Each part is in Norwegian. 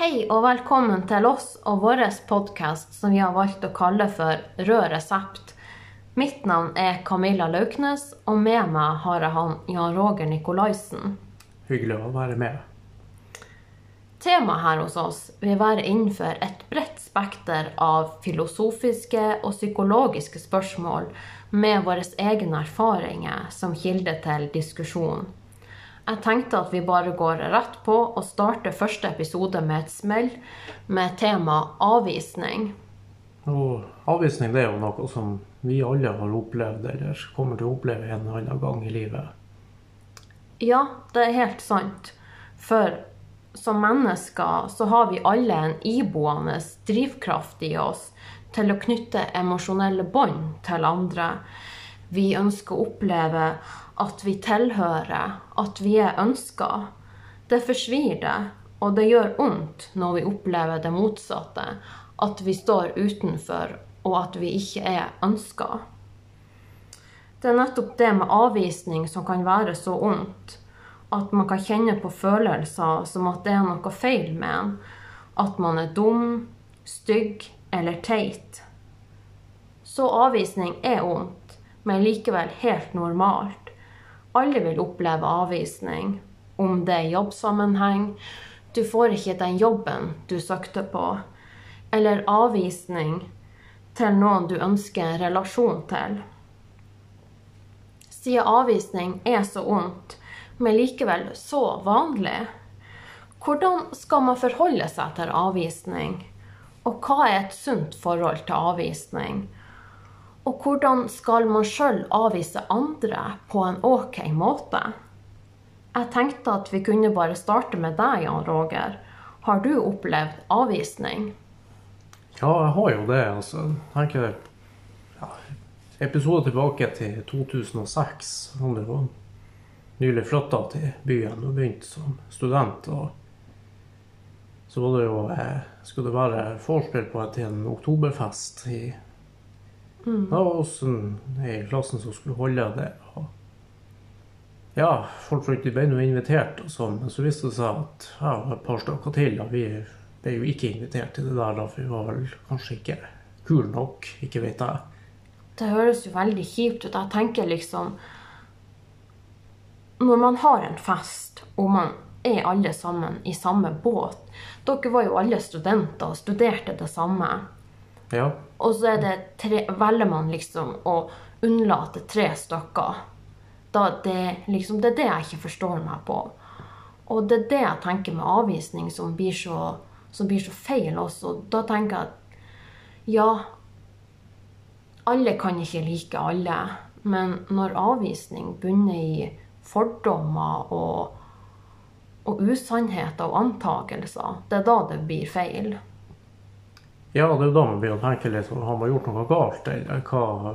Hei og velkommen til oss og vår podkast som vi har valgt å kalle for Rød resept. Mitt navn er Camilla Lauknes, og med meg har jeg han Jan Roger Nikolaisen. Hyggelig å være med. Temaet her hos oss vil være innenfor et bredt spekter av filosofiske og psykologiske spørsmål med våre egne erfaringer som kilde til diskusjon. Jeg tenkte at vi bare går rett på og starter første episode med et smell med tema avvisning. Og avvisning det er jo noe som vi alle har opplevd, eller kommer til å oppleve en eller annen gang i livet. Ja, det er helt sant. For som mennesker så har vi alle en iboende drivkraft i oss til å knytte emosjonelle bånd til andre. Vi ønsker å oppleve at vi tilhører, at vi er ønska. Det forsvir det, og det gjør vondt når vi opplever det motsatte. At vi står utenfor, og at vi ikke er ønska. Det er nettopp det med avvisning som kan være så vondt. At man kan kjenne på følelser som at det er noe feil med en. At man er dum, stygg eller teit. Så avvisning er vondt, men likevel helt normalt. Alle vil oppleve avvisning, om det er jobbsammenheng, du får ikke den jobben du søkte på, eller avvisning til noen du ønsker en relasjon til. Siden avvisning er så ondt, men likevel så vanlig, hvordan skal man forholde seg til avvisning? Og hva er et sunt forhold til avvisning? Og hvordan skal man sjøl avvise andre på en ok måte? Jeg tenkte at vi kunne bare starte med deg, Jan Roger. Har du opplevd avvisning? Ja, jeg har jo det. altså. Jeg ja, Episode tilbake til 2006. Som det var nylig flytta til byen og begynte som student. og så var det jo, eh, skulle det være vorspiel på en oktoberfest i Mm. Det var oss i klassen som skulle holde det. Og ja, folk ble nå invitert, og sånn, men så viste det seg at ja, et par stykker til og vi ble jo ikke invitert til det der, da, for vi var vel kanskje ikke kule nok. Ikke vet jeg. Det høres jo veldig kjipt ut. Jeg tenker liksom Når man har en fest, og man er alle sammen i samme båt Dere var jo alle studenter og studerte det samme. Ja. Og så tre, velger man liksom å unnlate tre stykker. Det, liksom, det er det jeg ikke forstår meg på. Og det er det jeg tenker med avvisning som blir så, som blir så feil også. Da tenker jeg at ja, alle kan ikke like alle. Men når avvisning bunner i fordommer og, og usannheter og antakelser, det er da det blir feil. Ja, det er jo da man begynner å tenke litt om har man gjort noe galt, eller hva,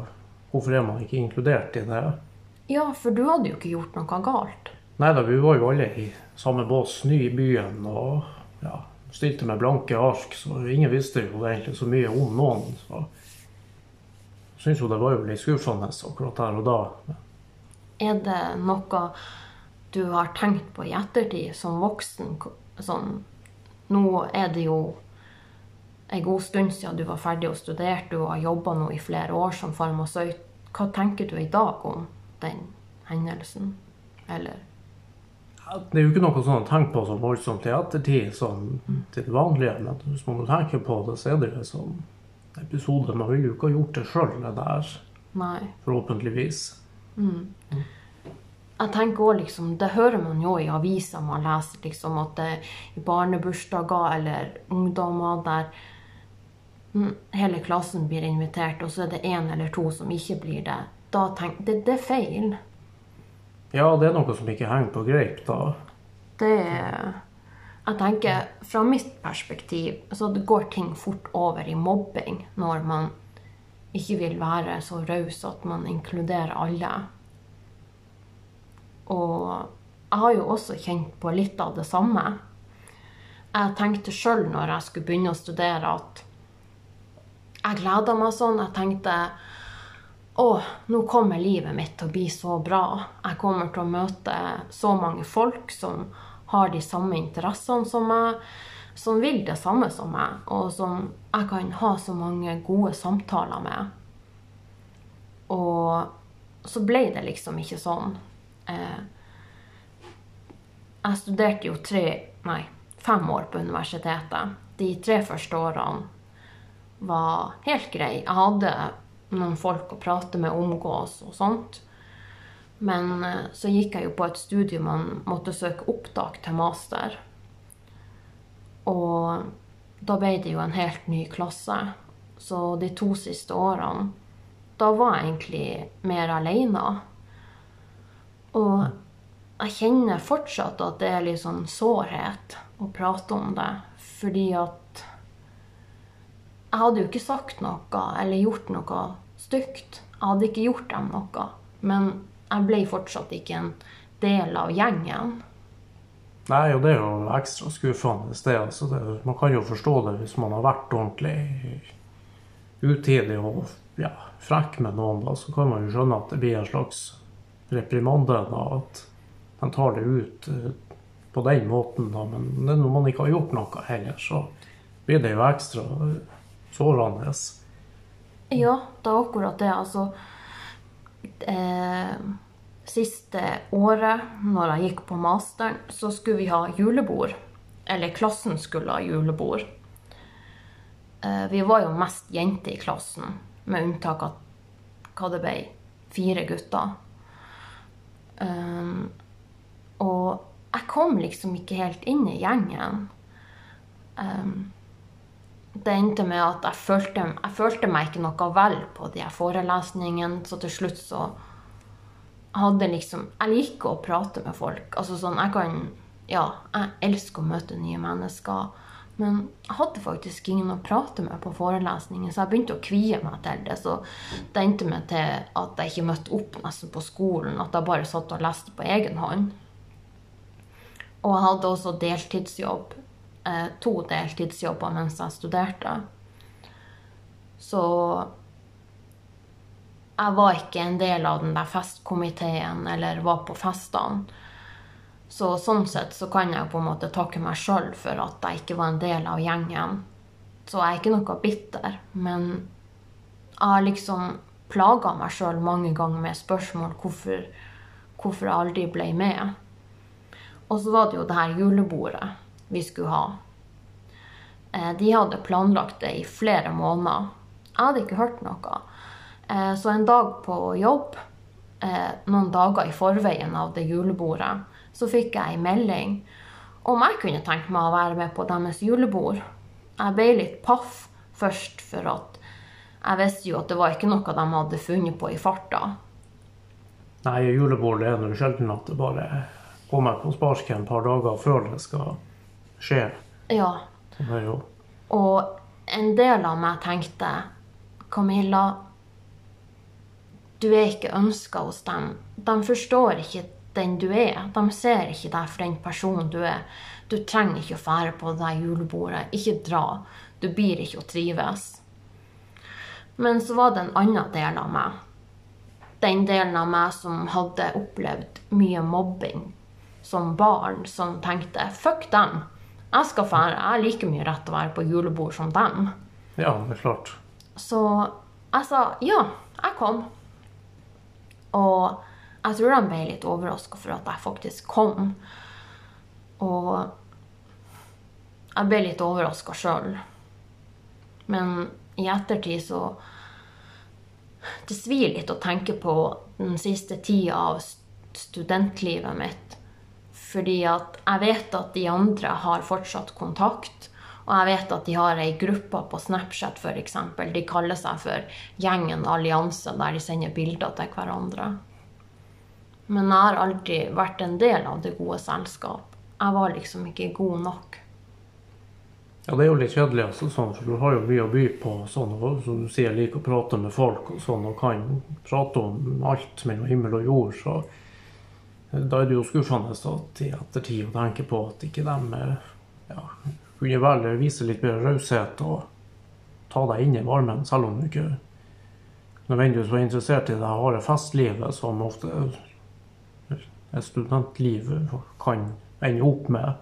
hvorfor er man ikke inkludert i det? Ja, for du hadde jo ikke gjort noe galt. Nei da, vi var jo alle i samme bås, ny i byen, og ja, stilte med blanke ark, så ingen visste jo egentlig så mye om noen. Så syns jo det var jo litt skuffende akkurat der og da. Er det noe du har tenkt på i ettertid som voksen? Sånn, nå er det jo en god stund siden du var ferdig og studerte, du har jobba nå i flere år som farmasøyt. Hva tenker du i dag om den hendelsen? Eller? Det er jo ikke noe sånn å tenke på som voldsomt i ettertid, sånn til det vanlige. Men hvis man tenker på det, så er det sånn episode. Man ville jo ikke ha gjort det sjøl, det der. Nei. Forhåpentligvis. Mm. Jeg tenker også liksom, Det hører man jo i aviser man leser liksom, at det i barnebursdager eller ungdommer der hele klassen blir invitert, og så er det én eller to som ikke blir det. Da tenk, det, det, er feil. Ja, det er noe som ikke henger på greip, da. Det Jeg tenker, fra mitt perspektiv, så går ting fort over i mobbing når man ikke vil være så raus at man inkluderer alle. Og jeg har jo også kjent på litt av det samme. Jeg tenkte sjøl når jeg skulle begynne å studere, at jeg gleda meg sånn. Jeg tenkte å, nå kommer livet mitt til å bli så bra. Jeg kommer til å møte så mange folk som har de samme interessene som meg. som vil det samme som meg, og som jeg kan ha så mange gode samtaler med. Og så ble det liksom ikke sånn. Eh, jeg studerte jo tre, nei, fem år på universitetet. De tre første årene var helt grei. Jeg hadde noen folk å prate med, omgås og sånt. Men eh, så gikk jeg jo på et studie man måtte søke opptak til master. Og da ble det jo en helt ny klasse. Så de to siste årene, da var jeg egentlig mer alene. Og jeg kjenner fortsatt at det er litt sånn sårhet å prate om det. Fordi at jeg hadde jo ikke sagt noe eller gjort noe stygt. Jeg hadde ikke gjort dem noe. Men jeg ble fortsatt ikke en del av gjengen. Nei, og det er jo ekstra skuffende. Det, altså det, man kan jo forstå det hvis man har vært ordentlig utidig og ja, frekk med noen. da, Så kan man jo skjønne at det blir en slags reprimande. da, At man tar det ut eh, på den måten. da, Men når man ikke har gjort noe heller, så blir det jo ekstra sårende. Ja, det er akkurat det. Altså eh, Siste året, når jeg gikk på masteren, så skulle vi ha julebord. Eller klassen skulle ha julebord. Eh, vi var jo mest jenter i klassen, med unntak av hva det ble, fire gutter. Um, og jeg kom liksom ikke helt inn i gjengen. Um, det endte med at jeg følte, jeg følte, meg ikke noe vel på de her forelesningene. Så til slutt så hadde liksom Jeg liker å prate med folk. Altså sånn, jeg kan Ja, jeg elsker å møte nye mennesker. Men jeg hadde faktisk ingen å prate med på forelesningen, så jeg begynte å kvie meg til det. Så det endte med til at jeg ikke møtte opp nesten på skolen. At jeg bare satt og leste på egen hånd. Og jeg hadde også deltidsjobb eh, to deltidsjobber mens jeg studerte. Så jeg var ikke en del av den der festkomiteen eller var på festene. Så sånn sett så kan jeg på en måte takke meg sjøl for at jeg ikke var en del av gjengen. Så jeg er ikke noe bitter. Men jeg har liksom plaga meg sjøl mange ganger med spørsmål hvorfor, hvorfor jeg aldri ble med. Og så var det jo det her julebordet vi skulle ha. Eh, de hadde planlagt det i flere måneder. Jeg hadde ikke hørt noe. Eh, så en dag på jobb, eh, noen dager i forveien av det julebordet, så fikk jeg ei melding om jeg kunne tenke meg å være med på deres julebord. Jeg ble litt paff først, for at jeg visste jo at det var ikke noe de hadde funnet på i farta. Nei, julebord er det sjelden at det bare kommer på sparket et par dager før det skal skje. Ja. Og en del av meg tenkte Camilla, du er ikke ønska hos dem. De forstår ikke den du er. De ser ikke deg for den personen du er. Du trenger ikke å fære på det julebordet. Ikke dra. Du blir ikke å trives. Men så var det en annen del av meg. Den delen av meg som hadde opplevd mye mobbing som barn, som tenkte fuck dem. Jeg skal fære. Jeg har like mye rett til å være på julebord som dem. Ja, det er klart. Så jeg sa ja, jeg kom. Og jeg tror de ble litt overraska for at jeg faktisk kom. Og jeg ble litt overraska sjøl. Men i ettertid så Det svir litt å tenke på den siste tida av studentlivet mitt. Fordi at jeg vet at de andre har fortsatt kontakt. Og jeg vet at de har ei gruppe på Snapchat f.eks. De kaller seg for Gjengen Allianse, der de sender bilder til hverandre. Men jeg har aldri vært en del av det gode selskap. Jeg var liksom ikke god nok. Ja, det er jo litt kjedelig, altså, sånn, for du har jo mye å by på. sånn, og Som du sier, liker å prate med folk og sånn, og kan prate om alt mellom himmel og jord. så da er det jo skuffende at i ettertid å tenke på at ikke de ja, kunne vel vise litt mer raushet og ta deg inn i varmen, selv om du ikke nødvendigvis var interessert i det harde festlivet som ofte et studentliv kan ende opp med.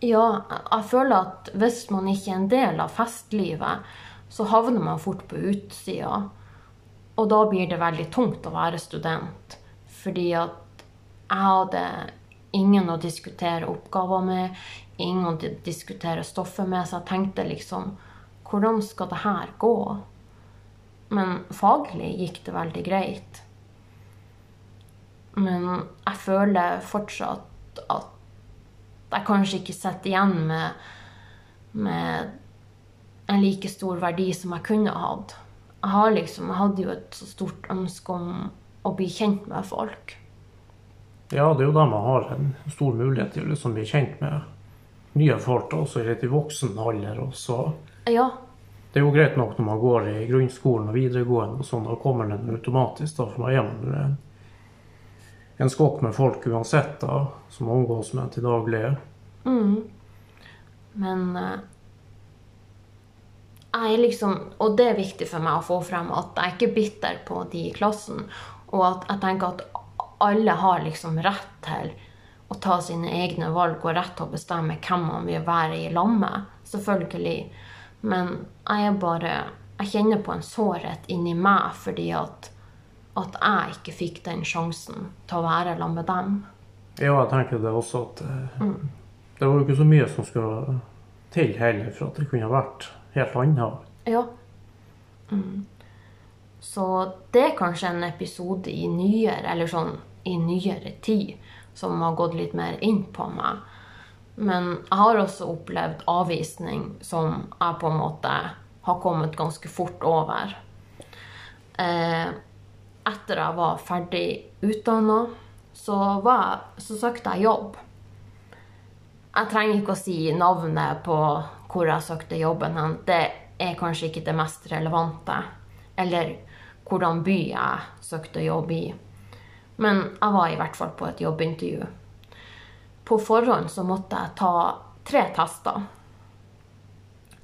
Ja, jeg føler at hvis man ikke er en del av festlivet, så havner man fort på utsida. Og da blir det veldig tungt å være student. Fordi at jeg hadde ingen å diskutere oppgaver med, ingen å diskutere stoffet med, så jeg tenkte liksom Hvordan skal det her gå? Men faglig gikk det veldig greit. Men jeg føler fortsatt at jeg kanskje ikke sitter igjen med, med en like stor verdi som jeg kunne hatt. Jeg, liksom, jeg hadde jo et så stort ønske om å bli kjent med folk. Ja, det er jo da man har en stor mulighet til å liksom bli kjent med nye folk, også litt i voksen alder. Også. Ja, det er jo greit nok når man går i grunnskolen og videregående, og sånn, da kommer den automatisk, da, for da er man en, en skokk med folk uansett, da, som man omgås med til daglig. men eh, jeg er liksom Og det er viktig for meg å få frem at jeg er ikke bitter på de i klassen. Og at jeg tenker at alle har liksom rett til å ta sine egne valg og rett til å bestemme hvem man vil være i lag med. Selvfølgelig. Men jeg er bare Jeg kjenner på en sårhet inni meg fordi at, at jeg ikke fikk den sjansen til å være sammen med dem. Ja, jeg tenker det også at mm. det var jo ikke så mye som skulle til heller for at det kunne vært helt annet. Ja. Mm. Så det er kanskje en episode i nyere, eller sånn i nyere tid, som har gått litt mer inn på meg. Men jeg har også opplevd avvisning som jeg på en måte har kommet ganske fort over. Eh, etter jeg var ferdig utdanna, så, så søkte jeg jobb. Jeg trenger ikke å si navnet på hvor jeg søkte jobben hen. Det er kanskje ikke det mest relevante. Eller hvordan by jeg søkte jobb i. Men jeg var i hvert fall på et jobbintervju. På forhånd så måtte jeg ta tre tester.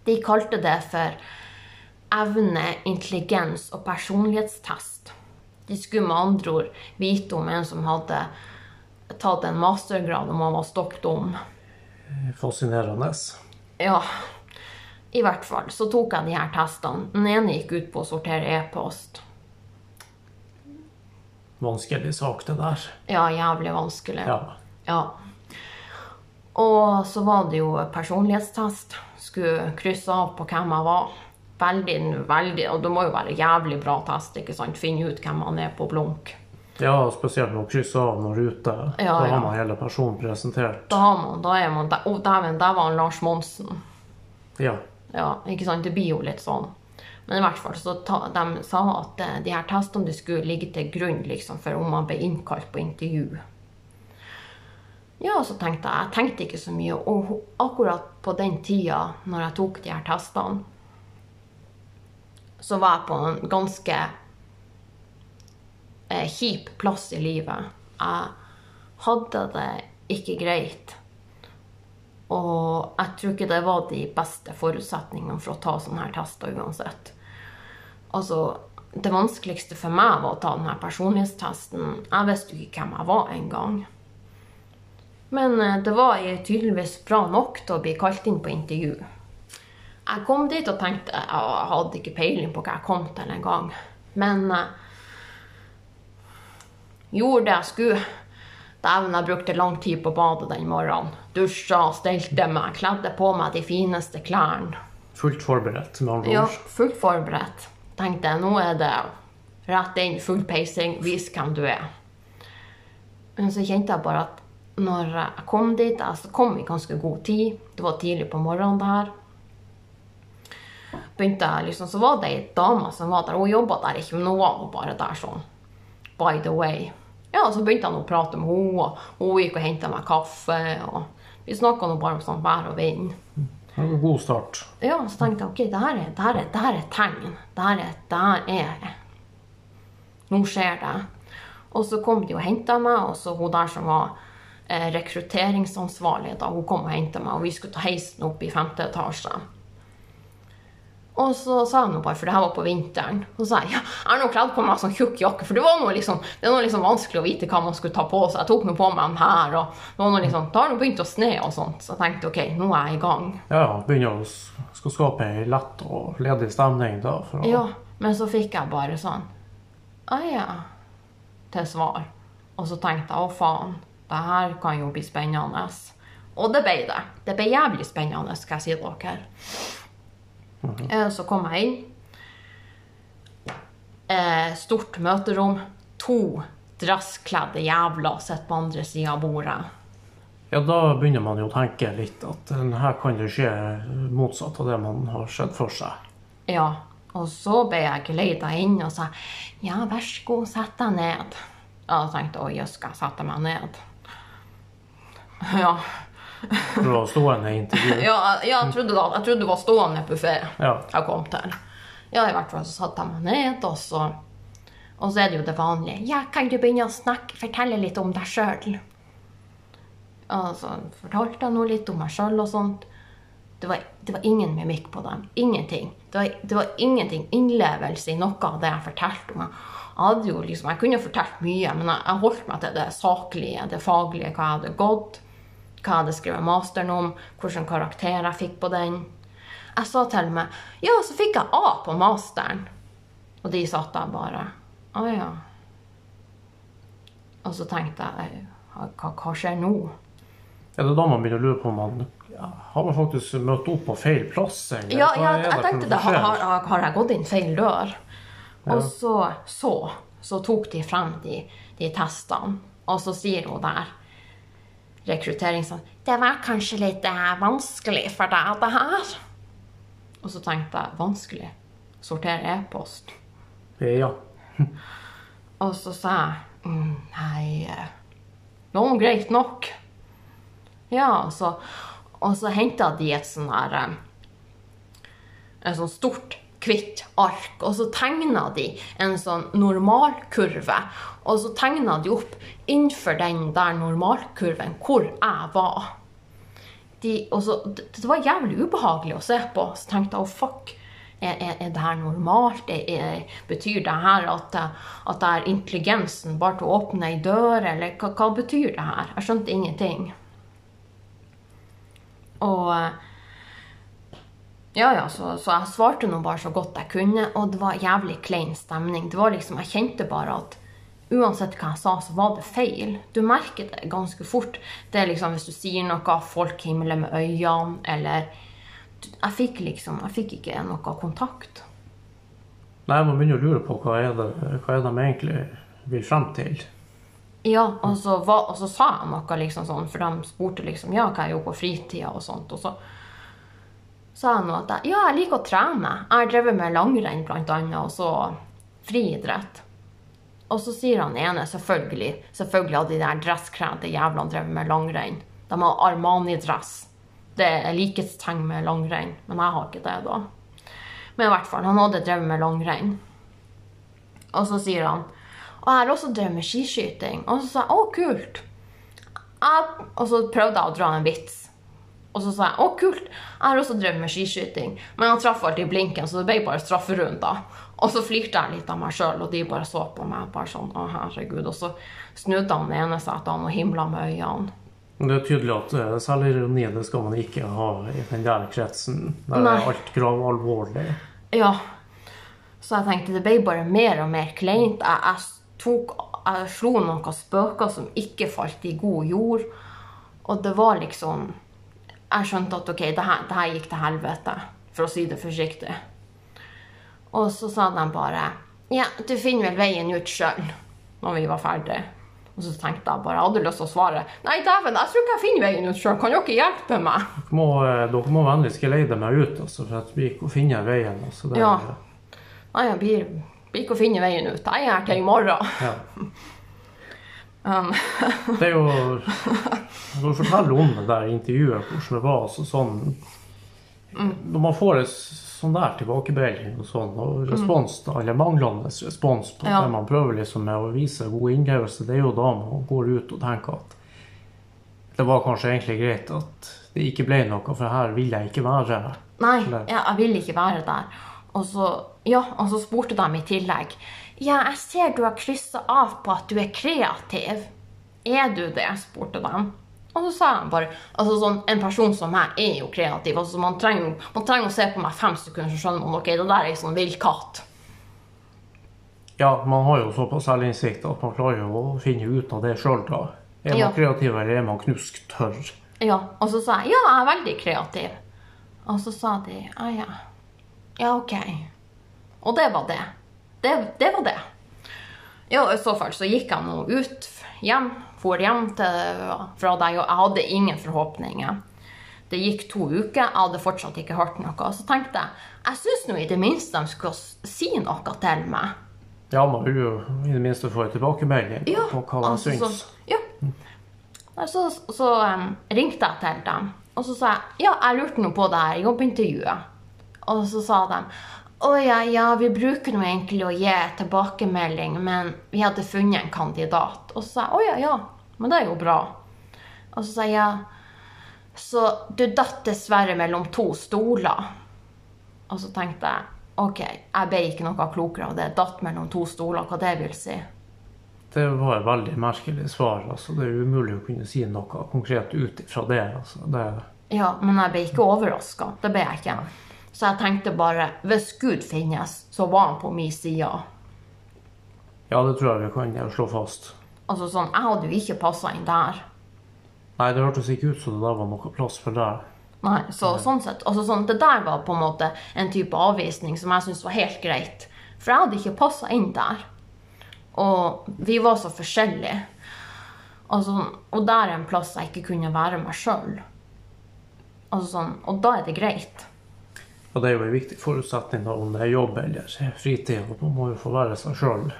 De kalte det for evne, intelligens og personlighetstest. De skulle med andre ord vite om en som hadde tatt en mastergrad om han var stokk dum. Fascinerende. Ja, i hvert fall. Så tok jeg de her testene. Den ene gikk ut på å sortere e-post. Vanskelig sak, det der. Ja, jævlig vanskelig. Ja. Ja. Og så var det jo personlighetstest. Skulle krysse av på hvem jeg var. Veldig, veldig, og det må jo være jævlig bra test, ikke sant? Finne ut hvem man er på blunk. ja, spesielt med å krysse av når ute. Ja, da ja. har man hele personen presentert. Da har man, da er man, å dæven, der var han Lars Monsen. Ja. Ja, ikke sant? Det blir jo litt sånn. Men i hvert fall så ta, de sa at eh, de her testene skulle ligge til grunn liksom, for om man ble innkalt på intervju. Ja, så tenkte jeg Jeg tenkte ikke så mye. Og akkurat på den tida når jeg tok de her testene, så var jeg på en ganske eh, kjip plass i livet. Jeg hadde det ikke greit. Og jeg tror ikke det var de beste forutsetningene for å ta sånne her tester uansett. Altså, det vanskeligste for meg var å ta denne personlighetstesten. Jeg visste jo ikke hvem jeg var engang. Men eh, det var jeg tydeligvis bra nok til å bli kalt inn på intervju. Jeg kom dit og tenkte Jeg hadde ikke peiling på hva jeg kom til engang. Men jeg gjorde det jeg skulle. Dæven, jeg brukte lang tid på badet den morgenen. Dusja, stelte meg, kledde på meg de fineste klærne. Fullt forberedt, med andre Ja, ord. fullt forberedt. Tenkte nå er det rett inn, full peising, vis hvem du er. Men så kjente jeg bare at når jeg kom dit, jeg kom i ganske god tid, det var tidlig på morgenen der, begynte jeg liksom, så var det ei dame som var der, hun jobba der ikke, men hun var bare der sånn, by the way. Ja, så begynte han å prate med henne, og hun gikk og hentet meg kaffe, og vi snakket nå bare om sånn vær og vind. Det var en god start. Ja, så tenkte jeg ok, det her er, det her er, det her er tegn. Det her er, det her er Nå skjer det. Og så kom de og henta meg, og så hun der som var eh, rekrutteringsansvarlig, da, hun kom og henta meg, og vi skulle ta heisen opp i femte etasje. Og så sa noe bare, for det her var på vinteren, så sa jeg ja, jeg har nå kledd på meg sånn tjukk jakke, for det var noe liksom, det var noe liksom vanskelig å vite hva man skulle ta på seg. Jeg tok nå på meg den her, og det var noe liksom, da har det begynt å sne og sånt, så jeg tenkte ok, nå er jeg i gang. Ja, begynner å skal skape ei lett og ledig stemning da. Å, Ja, men så fikk jeg bare sånn, Å ja, til svar. Og så tenkte jeg, å faen, det her kan jo bli spennende. Og det ble det. Det ble jævlig spennende, skal jeg si dere. Eh, Så kom jeg inn. Eh, stort møterom. To dresskledde jævler sitter på andre sida av bordet. ja, da begynner man jo å tenke litt at eh, her kan det skje motsatt av det man har sett for seg. Ja, og så ble jeg geleida inn og sa ja, vær så god, sett deg ned. Ja, jeg tenkte å jøss, skal jeg sette meg ned? Ja, For var stående i intervjuet? ja jeg, trodde da, jeg trodde det var stående buffé Ja. jeg kom til. Ja, i hvert fall så satte jeg meg ned, og så, og så er det jo det vanlige. Ja, kan du begynne å snakke, fortelle litt om deg sjøl? Så fortalte jeg noe litt om meg sjøl og sånt. Det var, det var ingen mimikk på dem. Ingenting. Det var, det var ingenting innlevelse i noe av det jeg fortalte om. Jeg liksom, jeg kunne fortalt mye, men jeg, jeg holdt meg til det saklige, det faglige, hva jeg hadde gått, hva jeg hadde skrevet masteren om, hvilken karakter jeg fikk på den. Jeg sa til meg Ja, så fikk jeg A på masteren. Og de satt der bare Å ja. Og så tenkte jeg Hva, hva skjer nå? Ja, det er da man begynner å lure på om man ja, har man faktisk møtt opp på feil plass. Eller Ja, ja jeg, jeg tenkte det. Har, har, har jeg gått inn feil dør? Og så, så, så tok de frem de, de testene, og så sier hun der rekruttering sånn Det var kanskje litt eh, vanskelig for deg, det her. Og så tenkte jeg vanskelig. Sortere e-post. Ja. Og så sa jeg mm, Nei, eh, nå greit nok. Ja, og så, og så henta de et sånn her et sånt sånn stort, hvitt ark, og så tegna de en sånn normalkurve. Og så tegna de opp innenfor den der normalkurven hvor jeg var. De, så, det, det var jævlig ubehagelig å se på. Så tenkte jeg å fuck, er, er, er det her normalt? Er, betyr det her at, at det er intelligensen bare til å åpne ei dør, eller hva, hva betyr det her? Jeg skjønte ingenting. Og ja, ja, så, så jeg svarte nå bare så godt jeg kunne, og det var jævlig klein stemning. Det var liksom, Jeg kjente bare at uansett hva jeg sa, så var det feil. Du merker det ganske fort. Det er liksom hvis du sier noe, folk himler med øynene, eller Jeg fikk liksom Jeg fikk ikke noe kontakt. Nei, man begynner å lure på hva er det, hva er de egentlig vil frem til. Ja, og så, hva, og så sa jeg noe liksom sånn, for de spurte liksom ja, hva jeg gjorde på fritida og sånt. Og så sa jeg noe at jeg, ja, jeg liker å trene. Jeg har drevet med langrenn blant annet, og så friidrett. Og så sier han ene selvfølgelig Selvfølgelig hadde de der dresskledde jævlene drevet med langrenn. De har Armani-dress. Det er likhetstegn med langrenn, men jeg har ikke det, da. Men i hvert fall, han hadde drevet med langrenn. Og så sier han Og jeg har også drevet med skiskyting. Og så sa jeg å, kult. Jeg, og så prøvde jeg å dra en vits. Og så sa jeg å, kult. Jeg har også drevet med skiskyting. Men han traff alltid blinken, så det ble bare strafferunder. Og så flirte jeg litt av meg sjøl, og de bare så på meg bare sånn å, herregud. Og så snudde han ene seg til han og himla med øynene. Det er tydelig at særlig selvironi det skal man ikke ha i den der kretsen. Der Nei. er alt gravalvorlig. Ja. Så jeg tenkte det ble bare mer og mer kleint. Jeg, jeg, tok, jeg slo noen spøker som ikke falt i god jord. Og det var liksom Jeg skjønte at ok, det her, det her gikk til helvete, for å si det forsiktig. Og så sa de bare Ja, du finner vel veien ut sjøl, når vi var ferdige. Og så tenkte jeg bare, jeg hadde lyst til å svare Nei, dæven, jeg tror ikke jeg finner veien ut sjøl. Kan dere hjelpe meg? Dere må, eh, dere må vennligst geleide meg ut, altså, for at vi ikke finner veien. Altså, det, Ja. Nei, jeg blir, blir ikke å finne veien ut. Jeg er her til i morgen. ja. Um, Det er jo Når du forteller om det der intervjuet, hvordan det var altså sånn Når man får en sånn der tilbakemelding og sånn, og respons, mm. eller manglende respons på Ja. det man prøver liksom med å vise god innlevelse, det er jo da man går ut og tenker at det var kanskje egentlig greit at det ikke ble noe, for her vil jeg ikke være. Nei, ja, jeg vil ikke være der. Og så, ja, og så spurte de i tillegg Ja, jeg ser du har kryssa av på at du er kreativ. Er du det? spurte de. Og så sa han bare altså sånn, En person som meg er jo kreativ. altså Man trenger, man trenger å se på meg fem sekunder, så skjønner man ok, det der er ei sånn vill katt. Ja, man har jo såpass selvinnsikt at man klarer jo å finne ut av det sjøl, da. Er man Ja. kreativ, eller er man knusktørr? Ja, Og så sa jeg ja, jeg er veldig kreativ. Og så sa de ja, ja. Ja, OK. Og det var det. Det, det var det. Ja, i så fall så gikk jeg nå ut hjem, for hjem til, fra deg, og jeg hadde ingen forhåpninger. Det gikk to uker, jeg hadde fortsatt ikke hørt noe. Så tenkte jeg jeg syns nå i det minste de skulle si noe til meg. Ja, man vil jo i det minste få en tilbakemelding Ja, på hva de altså, syns. Så, ja. Så, så um, ringte jeg til dem, og så sa jeg ja, jeg lurte nå på det her jobbintervjuet. Og så sa de å ja, ja, vi bruker nå egentlig å gi tilbakemelding, men vi hadde funnet en kandidat. Og så sa jeg å ja, ja, men det er jo bra. Og så sier jeg så du datt dessverre mellom to stoler. Og så tenkte jeg ok, jeg ble ikke noe klokere av det. Datt mellom to stoler, hva det vil si. Det var et veldig merkelig svar. altså. Det er umulig å kunne si noe konkret ut ifra det. altså. Det, Ja, men jeg ble ikke overraska. Det ble jeg ikke. Så jeg tenkte bare hvis Gud finnes, så var han på min side. ja, det tror jeg vi kan slå fast. Altså sånn, Jeg hadde jo ikke passa inn der. Nei, det hørtes ikke ut som det der var noe plass for deg. Nei, så sånn sett, altså sånn, Det der var på en måte en type avvisning som jeg syntes var helt greit. For jeg hadde ikke passa inn der. Og vi var så forskjellige. Altså, og der er en plass jeg ikke kunne være meg sjøl. Altså sånn, og da er det greit. Og det er jo en viktig forutsetning da, om det er jobb eller fritid. Og Man må jo få være seg sjøl.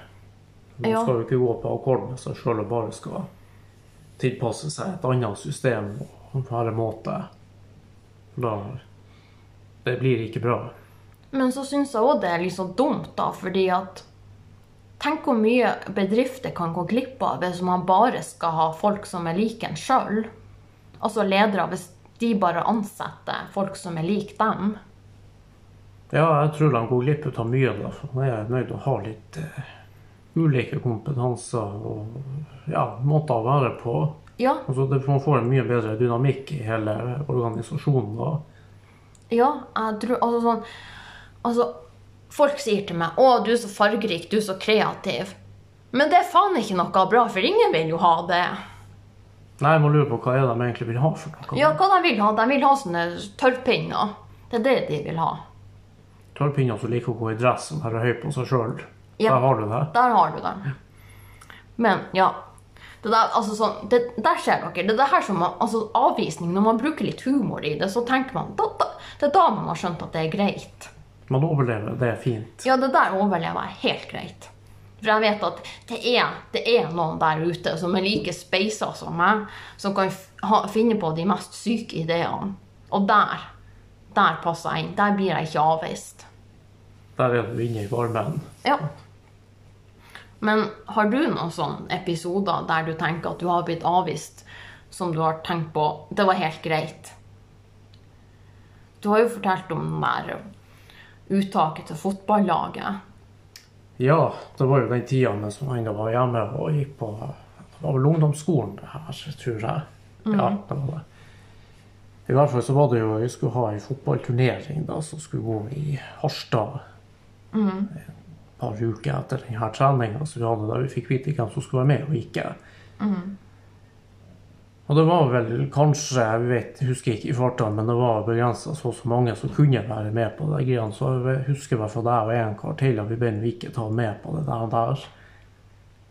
Man Ja. skal jo ikke gå på akkord med seg sjøl og bare skal tilpasse seg et annet system på alle måter. Da Det blir ikke bra. Men så syns jeg òg det er litt så dumt, da, fordi at Tenk hvor mye bedrifter kan gå glipp av hvis man bare skal ha folk som er like en sjøl. Altså ledere, hvis de bare ansetter folk som er lik dem. Ja, jeg tror de går glipp av mye, da. Man er nødt til å ha litt eh, ulike kompetanser og ja, måter å være på. Ja, Altså, det, man får en mye bedre dynamikk i hele organisasjonen. da. ja, jeg tror Altså sånn Altså, folk sier til meg 'Å, du er så fargerik, du er så kreativ'. Men det er faen ikke noe bra, for ingen vil jo ha det. Nei, man lurer på hva er de egentlig vil ha for noe. Ja, hva de vil ha? De vil ha sånne tørrpinner. Det er det de vil ha. Tørrpinner som liker å gå i dress og være høy på seg sjøl. Ja. Der har du det. Der har du den. Men ja. Det der, altså sånn, det, der ser dere. Det det her som man, altså avvisning, når man bruker litt humor i det, så tenker man da, da, Det er da man har skjønt at det er greit. Man overlever, det er fint. Ja, det der overlever jeg helt greit. For jeg vet at det er, det er noen der ute som er like speisa som meg, som kan ha, finne på de mest syke ideene. Og der, der passer jeg inn. Der blir jeg ikke avvist. Der er du inne i varmen. Ja. Men har du noen sånne episoder der du tenker at du har blitt avvist, som du har tenkt på Det var helt greit. Du har jo fortalt om den der uttaket til fotballaget. Ja, det var jo den tida mens man ennå var hjemme og gikk på Det var vel ungdomsskolen, det her, tror jeg. Ja, det var det. I hvert fall så var det jo Vi skulle ha en fotballturnering da, som skulle gå i Harstad. Et par uker etter denne treninga som vi hadde, da vi fikk vite hvem som skulle være med og ikke. Og det var vel kanskje, jeg vet, husker ikke i farta, men det var begrensa så og så mange som kunne være med på de greiene. Så jeg husker i hvert fall deg og en kar til at vi ble ikke tatt med på det der. der.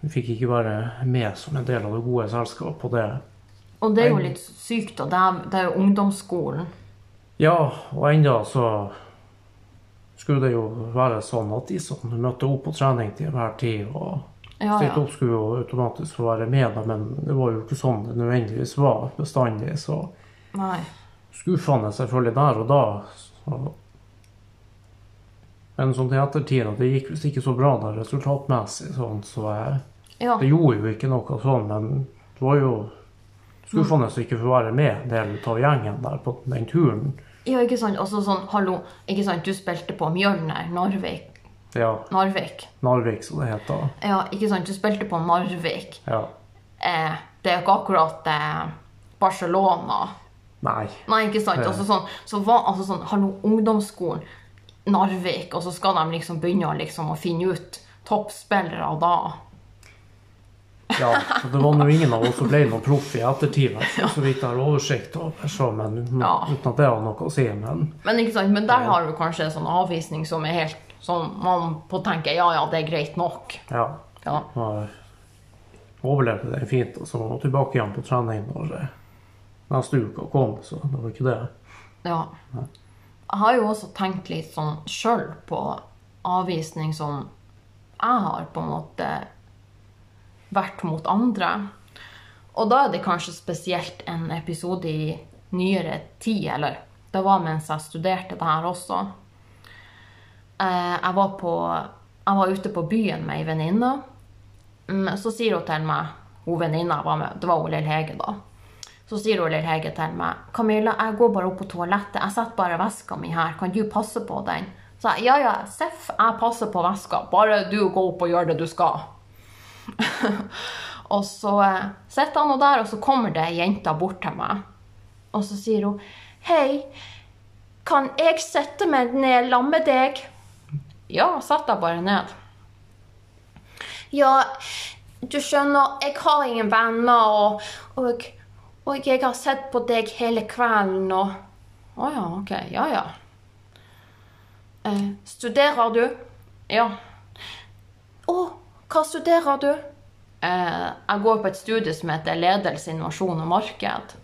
Vi fikk ikke være med som en del av det gode selskapet på det. Og det er jo litt sykt, og det er, det er jo ungdomsskolen. Ja, og enda så skulle det jo være sånn at de som møtte opp på trening til enhver tid og Ja, stilte opp, skulle jo automatisk få være med, dem, men det var jo ikke sånn det nødvendigvis var bestandig. Så Nei. skuffende selvfølgelig der og da. Så. Men sånn til ettertid, at det gikk visst ikke så bra da resultatmessig, sånn, så jeg, Ja. det gjorde jo ikke noe sånn, men det var jo skuffende å ikke få være med en del av gjengen der på den turen. Ja, ikke sant? Også sånn, hallo, ikke sant, du spilte på Mjølner, Narvik. Ja, Narvik. Narvik, som det heter. Ja, ikke sant, du spilte på Narvik. Ja. Eh, det er jo ikke akkurat eh, Barcelona. Nei. Nei, ikke sant? Ja. Altså sånn, så var, altså sånn, hallo, ungdomsskolen, Narvik, og så skal de liksom begynne liksom, å finne ut toppspillere da. Ja, så det var nå ingen av oss som ble noen proff i ettertid, så vidt jeg har oversikt over. Så, men Ja. uten at det har noe å si. Men Men sant, men der har du kanskje en sånn avvisning som er helt sånn, man på tenker, ja, ja, det er greit nok. ja, Ja. jeg overlevde det fint. Og så var jeg tilbake igjen på trening når neste uke kom, så det var ikke det. Ja. Jeg har jo også tenkt litt sånn sjøl på avvisning som jeg har på en måte vært mot andre. Og da er det kanskje spesielt en episode i nyere tid, eller det var mens jeg studerte det her også. Eh, Jeg var, på, jeg var ute på byen med ei venninne. Mm, Så sier hun til meg, hun venninna var med, det var hun Lill Hege da. Så sier hun Lill Hege til meg Camilla, jeg går bare opp på toalettet. Jeg setter bare veska mi her. Kan du passe på den? Så jeg ja, ja, Seff, jeg passer på veska. Bare du går opp og gjør det du skal. og så eh, sitter han nå der, og så kommer det ei jente bort til meg. Og så sier hun Hei, kan jeg sette meg ned sammen med deg? Ja, sett deg bare ned. Ja, du skjønner, jeg har ingen venner, og, og, og jeg har sett på deg hele kvelden, og Å ja, ok. Ja, ja. Eh, studerer du? Ja. Å, hva studerer du? Eh, jeg går på et studie som heter Ledelse, innovasjon og marked.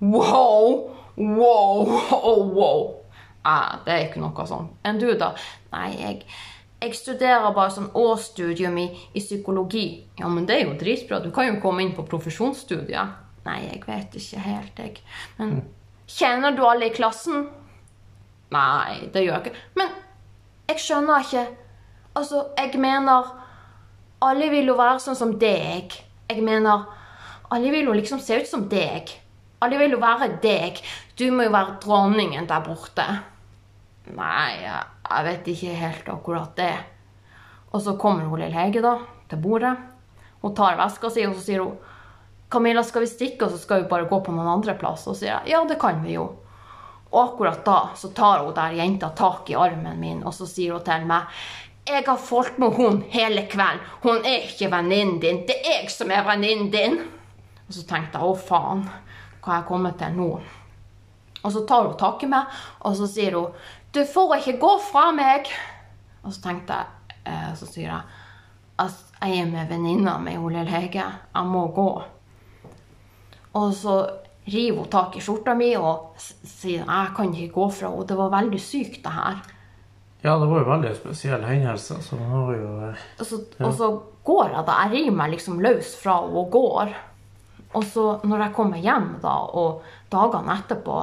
Wow! Wow! Oh, wow! Eh, det er ikke noe sånn. Enn du, da? Nei, jeg, jeg studerer bare sånn årsstudium i, i psykologi. Ja, men det er jo dritbra. Du kan jo komme inn på profesjonsstudiet. Nei, jeg vet ikke helt, jeg. Men kjenner du alle i klassen? Nei, det gjør jeg ikke. Men jeg skjønner ikke. Altså, jeg mener Alle vil jo være sånn som deg. Jeg mener Alle vil jo liksom se ut som deg. Alle vil jo være deg. Du må jo være dronningen der borte. Nei, jeg, vet ikke helt akkurat det. Og så kommer hun lille Hege da, til bordet. Hun tar veska si, og så sier hun Camilla, skal vi stikke, og så skal vi bare gå på noen andre plass? Og så sier jeg ja, det kan vi jo. Og akkurat da så tar hun der jenta tak i armen min, og så sier hun til meg Jeg har fulgt med hun hele kvelden. Hun er ikke venninnen din. Det er jeg som er venninnen din. Og så tenkte jeg å faen, hva har jeg kommet til nå? Og så tar hun tak i meg, og så sier hun Du får ikke gå fra meg. Og så tenkte jeg, eh, så sier jeg at jeg er med venninna mi, lille Hege. Jeg må gå. Og så river hun tak i skjorta mi og sier jeg kan ikke gå fra henne. Det var veldig sykt, det her. Ja, det var jo veldig spesiell hendelse, så det var jo eh, Og så, og så går jeg da. Jeg river meg liksom løs fra henne og går. Og så når jeg kommer hjem da, og dagene etterpå,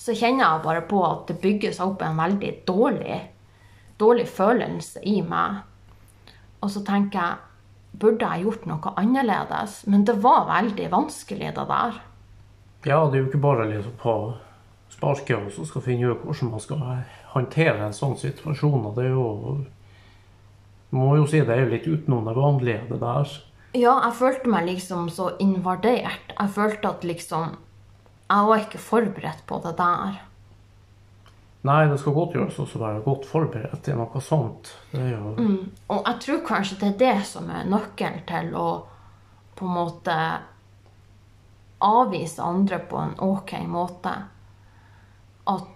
så kjenner jeg bare på at det bygger seg opp en veldig dårlig, dårlig følelse i meg. Og så tenker jeg Burde jeg gjort noe annerledes? Men det var veldig vanskelig, det der. Ja, det er jo ikke bare liksom på sparket og så skal finne ut hvordan man skal håndtere en sånn situasjon. Og det er jo Må jo si det er litt utenom det vanlige, det der. Ja, jeg følte meg liksom så invadert. Jeg følte at liksom Jeg var ikke forberedt på det der. Nei, det skal godt gjøres også å være godt forberedt til noe sånt. Det jo Og jeg tror kanskje det er det som er nøkkelen til å på en måte avvise andre på en ok måte. At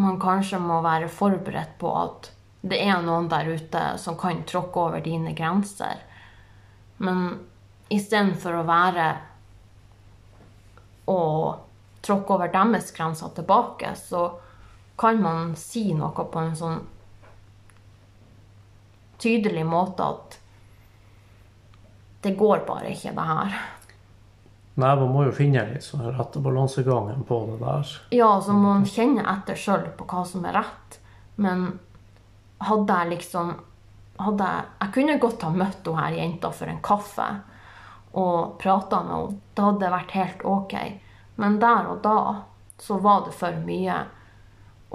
man kanskje må være forberedt på at det er noen der ute som kan tråkke over dine grenser. Men istedenfor å være å tråkke over deres grenser tilbake, så kan man si noe på en sånn tydelig måte at det går bare ikke, det her. Nei, man må jo finne litt sånn rette balansegangen på det der. Ja, så må man kjenne etter sjøl på hva som er rett. Men hadde jeg liksom hadde jeg, jeg kunne godt ha møtt hun her jenta for en kaffe. og prata med henne. Det hadde vært helt ok. Men der og da så var det for mye.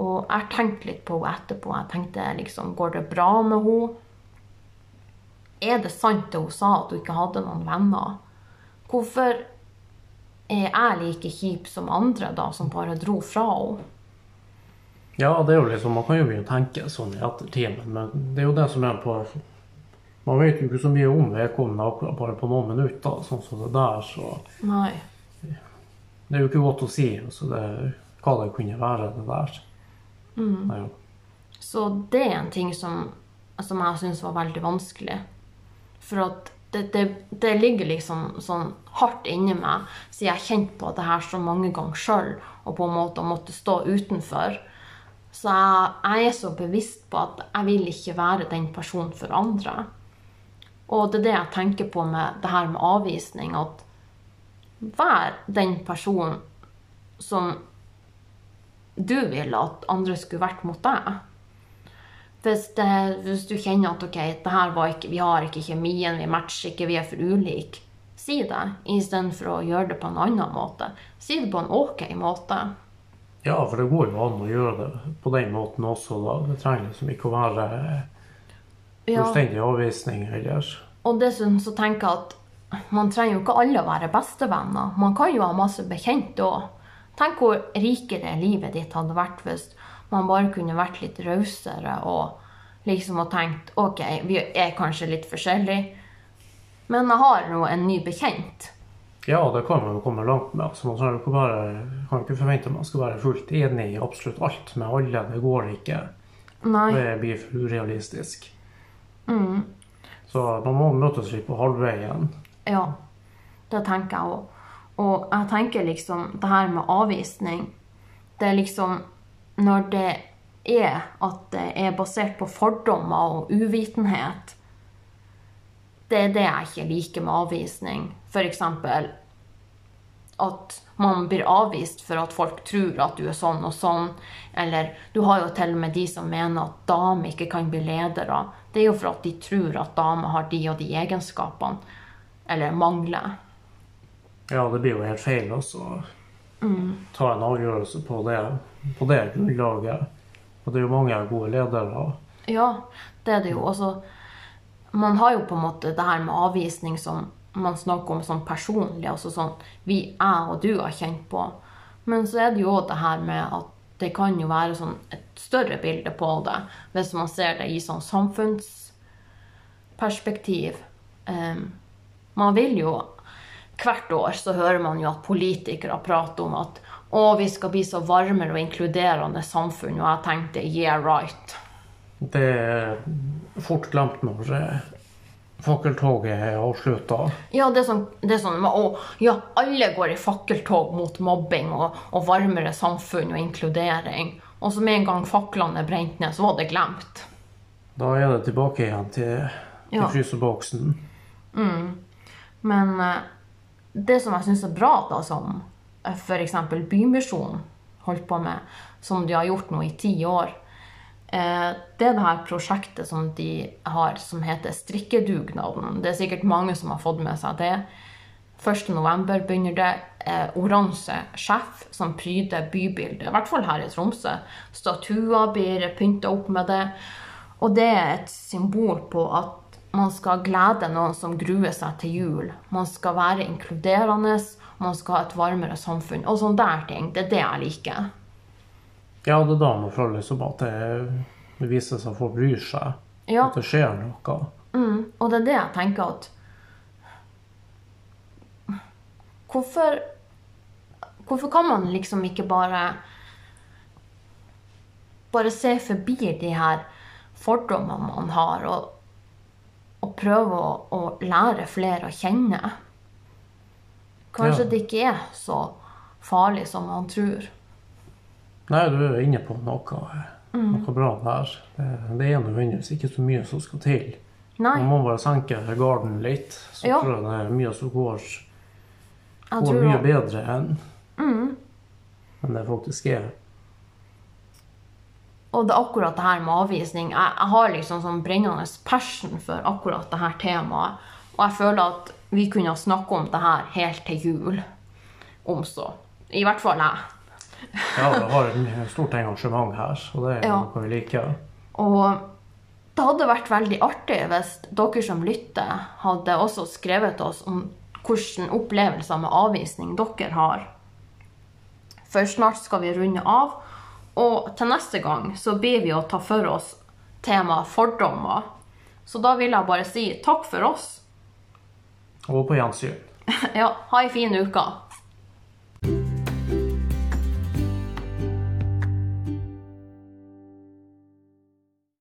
Og jeg tenkte litt på henne etterpå. Jeg tenkte liksom, går det bra med henne? Er det sant det hun sa, at hun ikke hadde noen venner? Hvorfor er jeg like kjip som andre, da, som bare dro fra henne? Ja, det er jo liksom, man kan jo begynne å tenke sånn i ettertid, men det er jo det som er på Man vet jo ikke så mye om vedkommende bare på noen minutter, sånn som det der, så Nei. det er jo ikke godt å si altså det, hva det kunne være, det der. Mm. Nei, ja. Så det er en ting som, som jeg syns var veldig vanskelig. For at det, det, det ligger liksom sånn hardt inni meg, siden jeg har kjent på det her så mange ganger sjøl, og på en måte måtte stå utenfor. Så jeg, jeg er så bevisst på at jeg vil ikke være den personen for andre. Og det er det jeg tenker på med det her med avvisning, at vær den personen som du vil at andre skulle vært mot deg. Hvis, det, hvis du kjenner at ok, det her var ikke, vi har ikke kjemien, vi matcher ikke, vi er for ulike, si det istedenfor å gjøre det på en annen måte. Si det på en ok måte. Ja, for det går jo an å gjøre det på den måten også, da. Det trenger liksom ikke å være Ja. avvisning ellers. Og dessuten så tenker jeg at man trenger jo ikke alle å være bestevenner. Man kan jo ha masse bekjente òg. Tenk hvor rikere livet ditt hadde vært hvis man bare kunne vært litt rausere og liksom og tenkt OK, vi er kanskje litt forskjellige, men jeg har nå en ny bekjent. Ja, det kan man jo komme langt med. Altså, man trenger jo bare, kan ikke forvente at man skal være fullt enig i absolutt alt med alle. Det går ikke. Nei. Det blir for urealistisk. Så man må møtes litt på halvveien. Ja, det tenker jeg òg. Og jeg tenker liksom det her med avvisning Det er liksom Når det er at det er basert på fordommer og uvitenhet Det er det jeg ikke liker med avvisning. Eksempel at man blir avvist for at folk tror at du er sånn og sånn. Eller du har jo til og med de som mener at damer ikke kan bli ledere. Det er jo for at de tror at damer har de og de egenskapene. Eller mangler. Ja, det blir jo helt feil også. å Ta en avgjørelse på det, på det grunnlaget. Og det er jo mange gode ledere. Ja, det er det jo. Altså, man har jo på en måte det her med avvisning som man snakker om sånn personlig, altså sånn vi, jeg og du har kjent på. Men så er det jo det her med at det kan jo være sånn et større bilde på det, hvis man ser det i sånn samfunnsperspektiv. Um, man vil jo Hvert år så hører man jo at politikere prater om at å, vi skal bli så varmere og inkluderende samfunn, og jeg tenkte yeah, right. Det er fort glemt når fakkeltoget er avslutta. Ja, det er sånn, det er sånn å, ja, alle går i fakkeltog mot mobbing og, og varmere samfunn og inkludering. Og så med en gang faklene brent ned, så var det glemt. Da er det tilbake igjen til, til Ja. fryseboksen. Men eh, det som jeg syns er bra, da, som f.eks. Bymisjonen holdt på med, som de har gjort nå i ti år, eh, det er det her prosjektet som de har som heter Strikkedugnaden. Det er sikkert mange som har fått med seg det. 1. november begynner det. Eh, oransje sjef som pryder bybildet, i hvert fall her i Tromsø. Statuer blir pynta opp med det. Og det er et symbol på at man skal glede noen som gruer seg til jul. Man skal være inkluderende, man skal ha et varmere samfunn. Og sånne der ting. Det er det jeg liker. Ja, det er da man føler liksom at det, viser seg at folk bryr seg. Ja, At det skjer noe. mm, og det er det jeg tenker at Hvorfor Hvorfor kan man liksom ikke bare Bare se forbi de her fordommene man har, og, og prøve å, å lære flere å kjenne? Kanskje Ja. det ikke er så farlig som man tror. Nei, du er inne på noe, noe bra der. Det, det er nødvendigvis ikke så mye som skal til. Nei, Man må bare senke garden litt, så Ja. tror jeg det er mye som går, går mye bedre enn enn det faktisk er. Og det er akkurat det her med avvisning. Jeg, jeg har liksom sånn brennende passion for akkurat det her temaet. Og jeg føler at vi kunne snakke om det her helt til jul. Om så. I hvert fall jeg. Ja, det har et stort engasjement her, og det er Ja. noe vi liker. Og det hadde vært veldig artig hvis dere som lytter, hadde også skrevet oss om hvilke opplevelser med avvisning dere har. For snart skal vi runde av, og til neste gang så blir vi å ta for oss temaet fordommer. Så da vil jeg bare si takk for oss. Og på gjensyn. Ja, ha ei fin uke.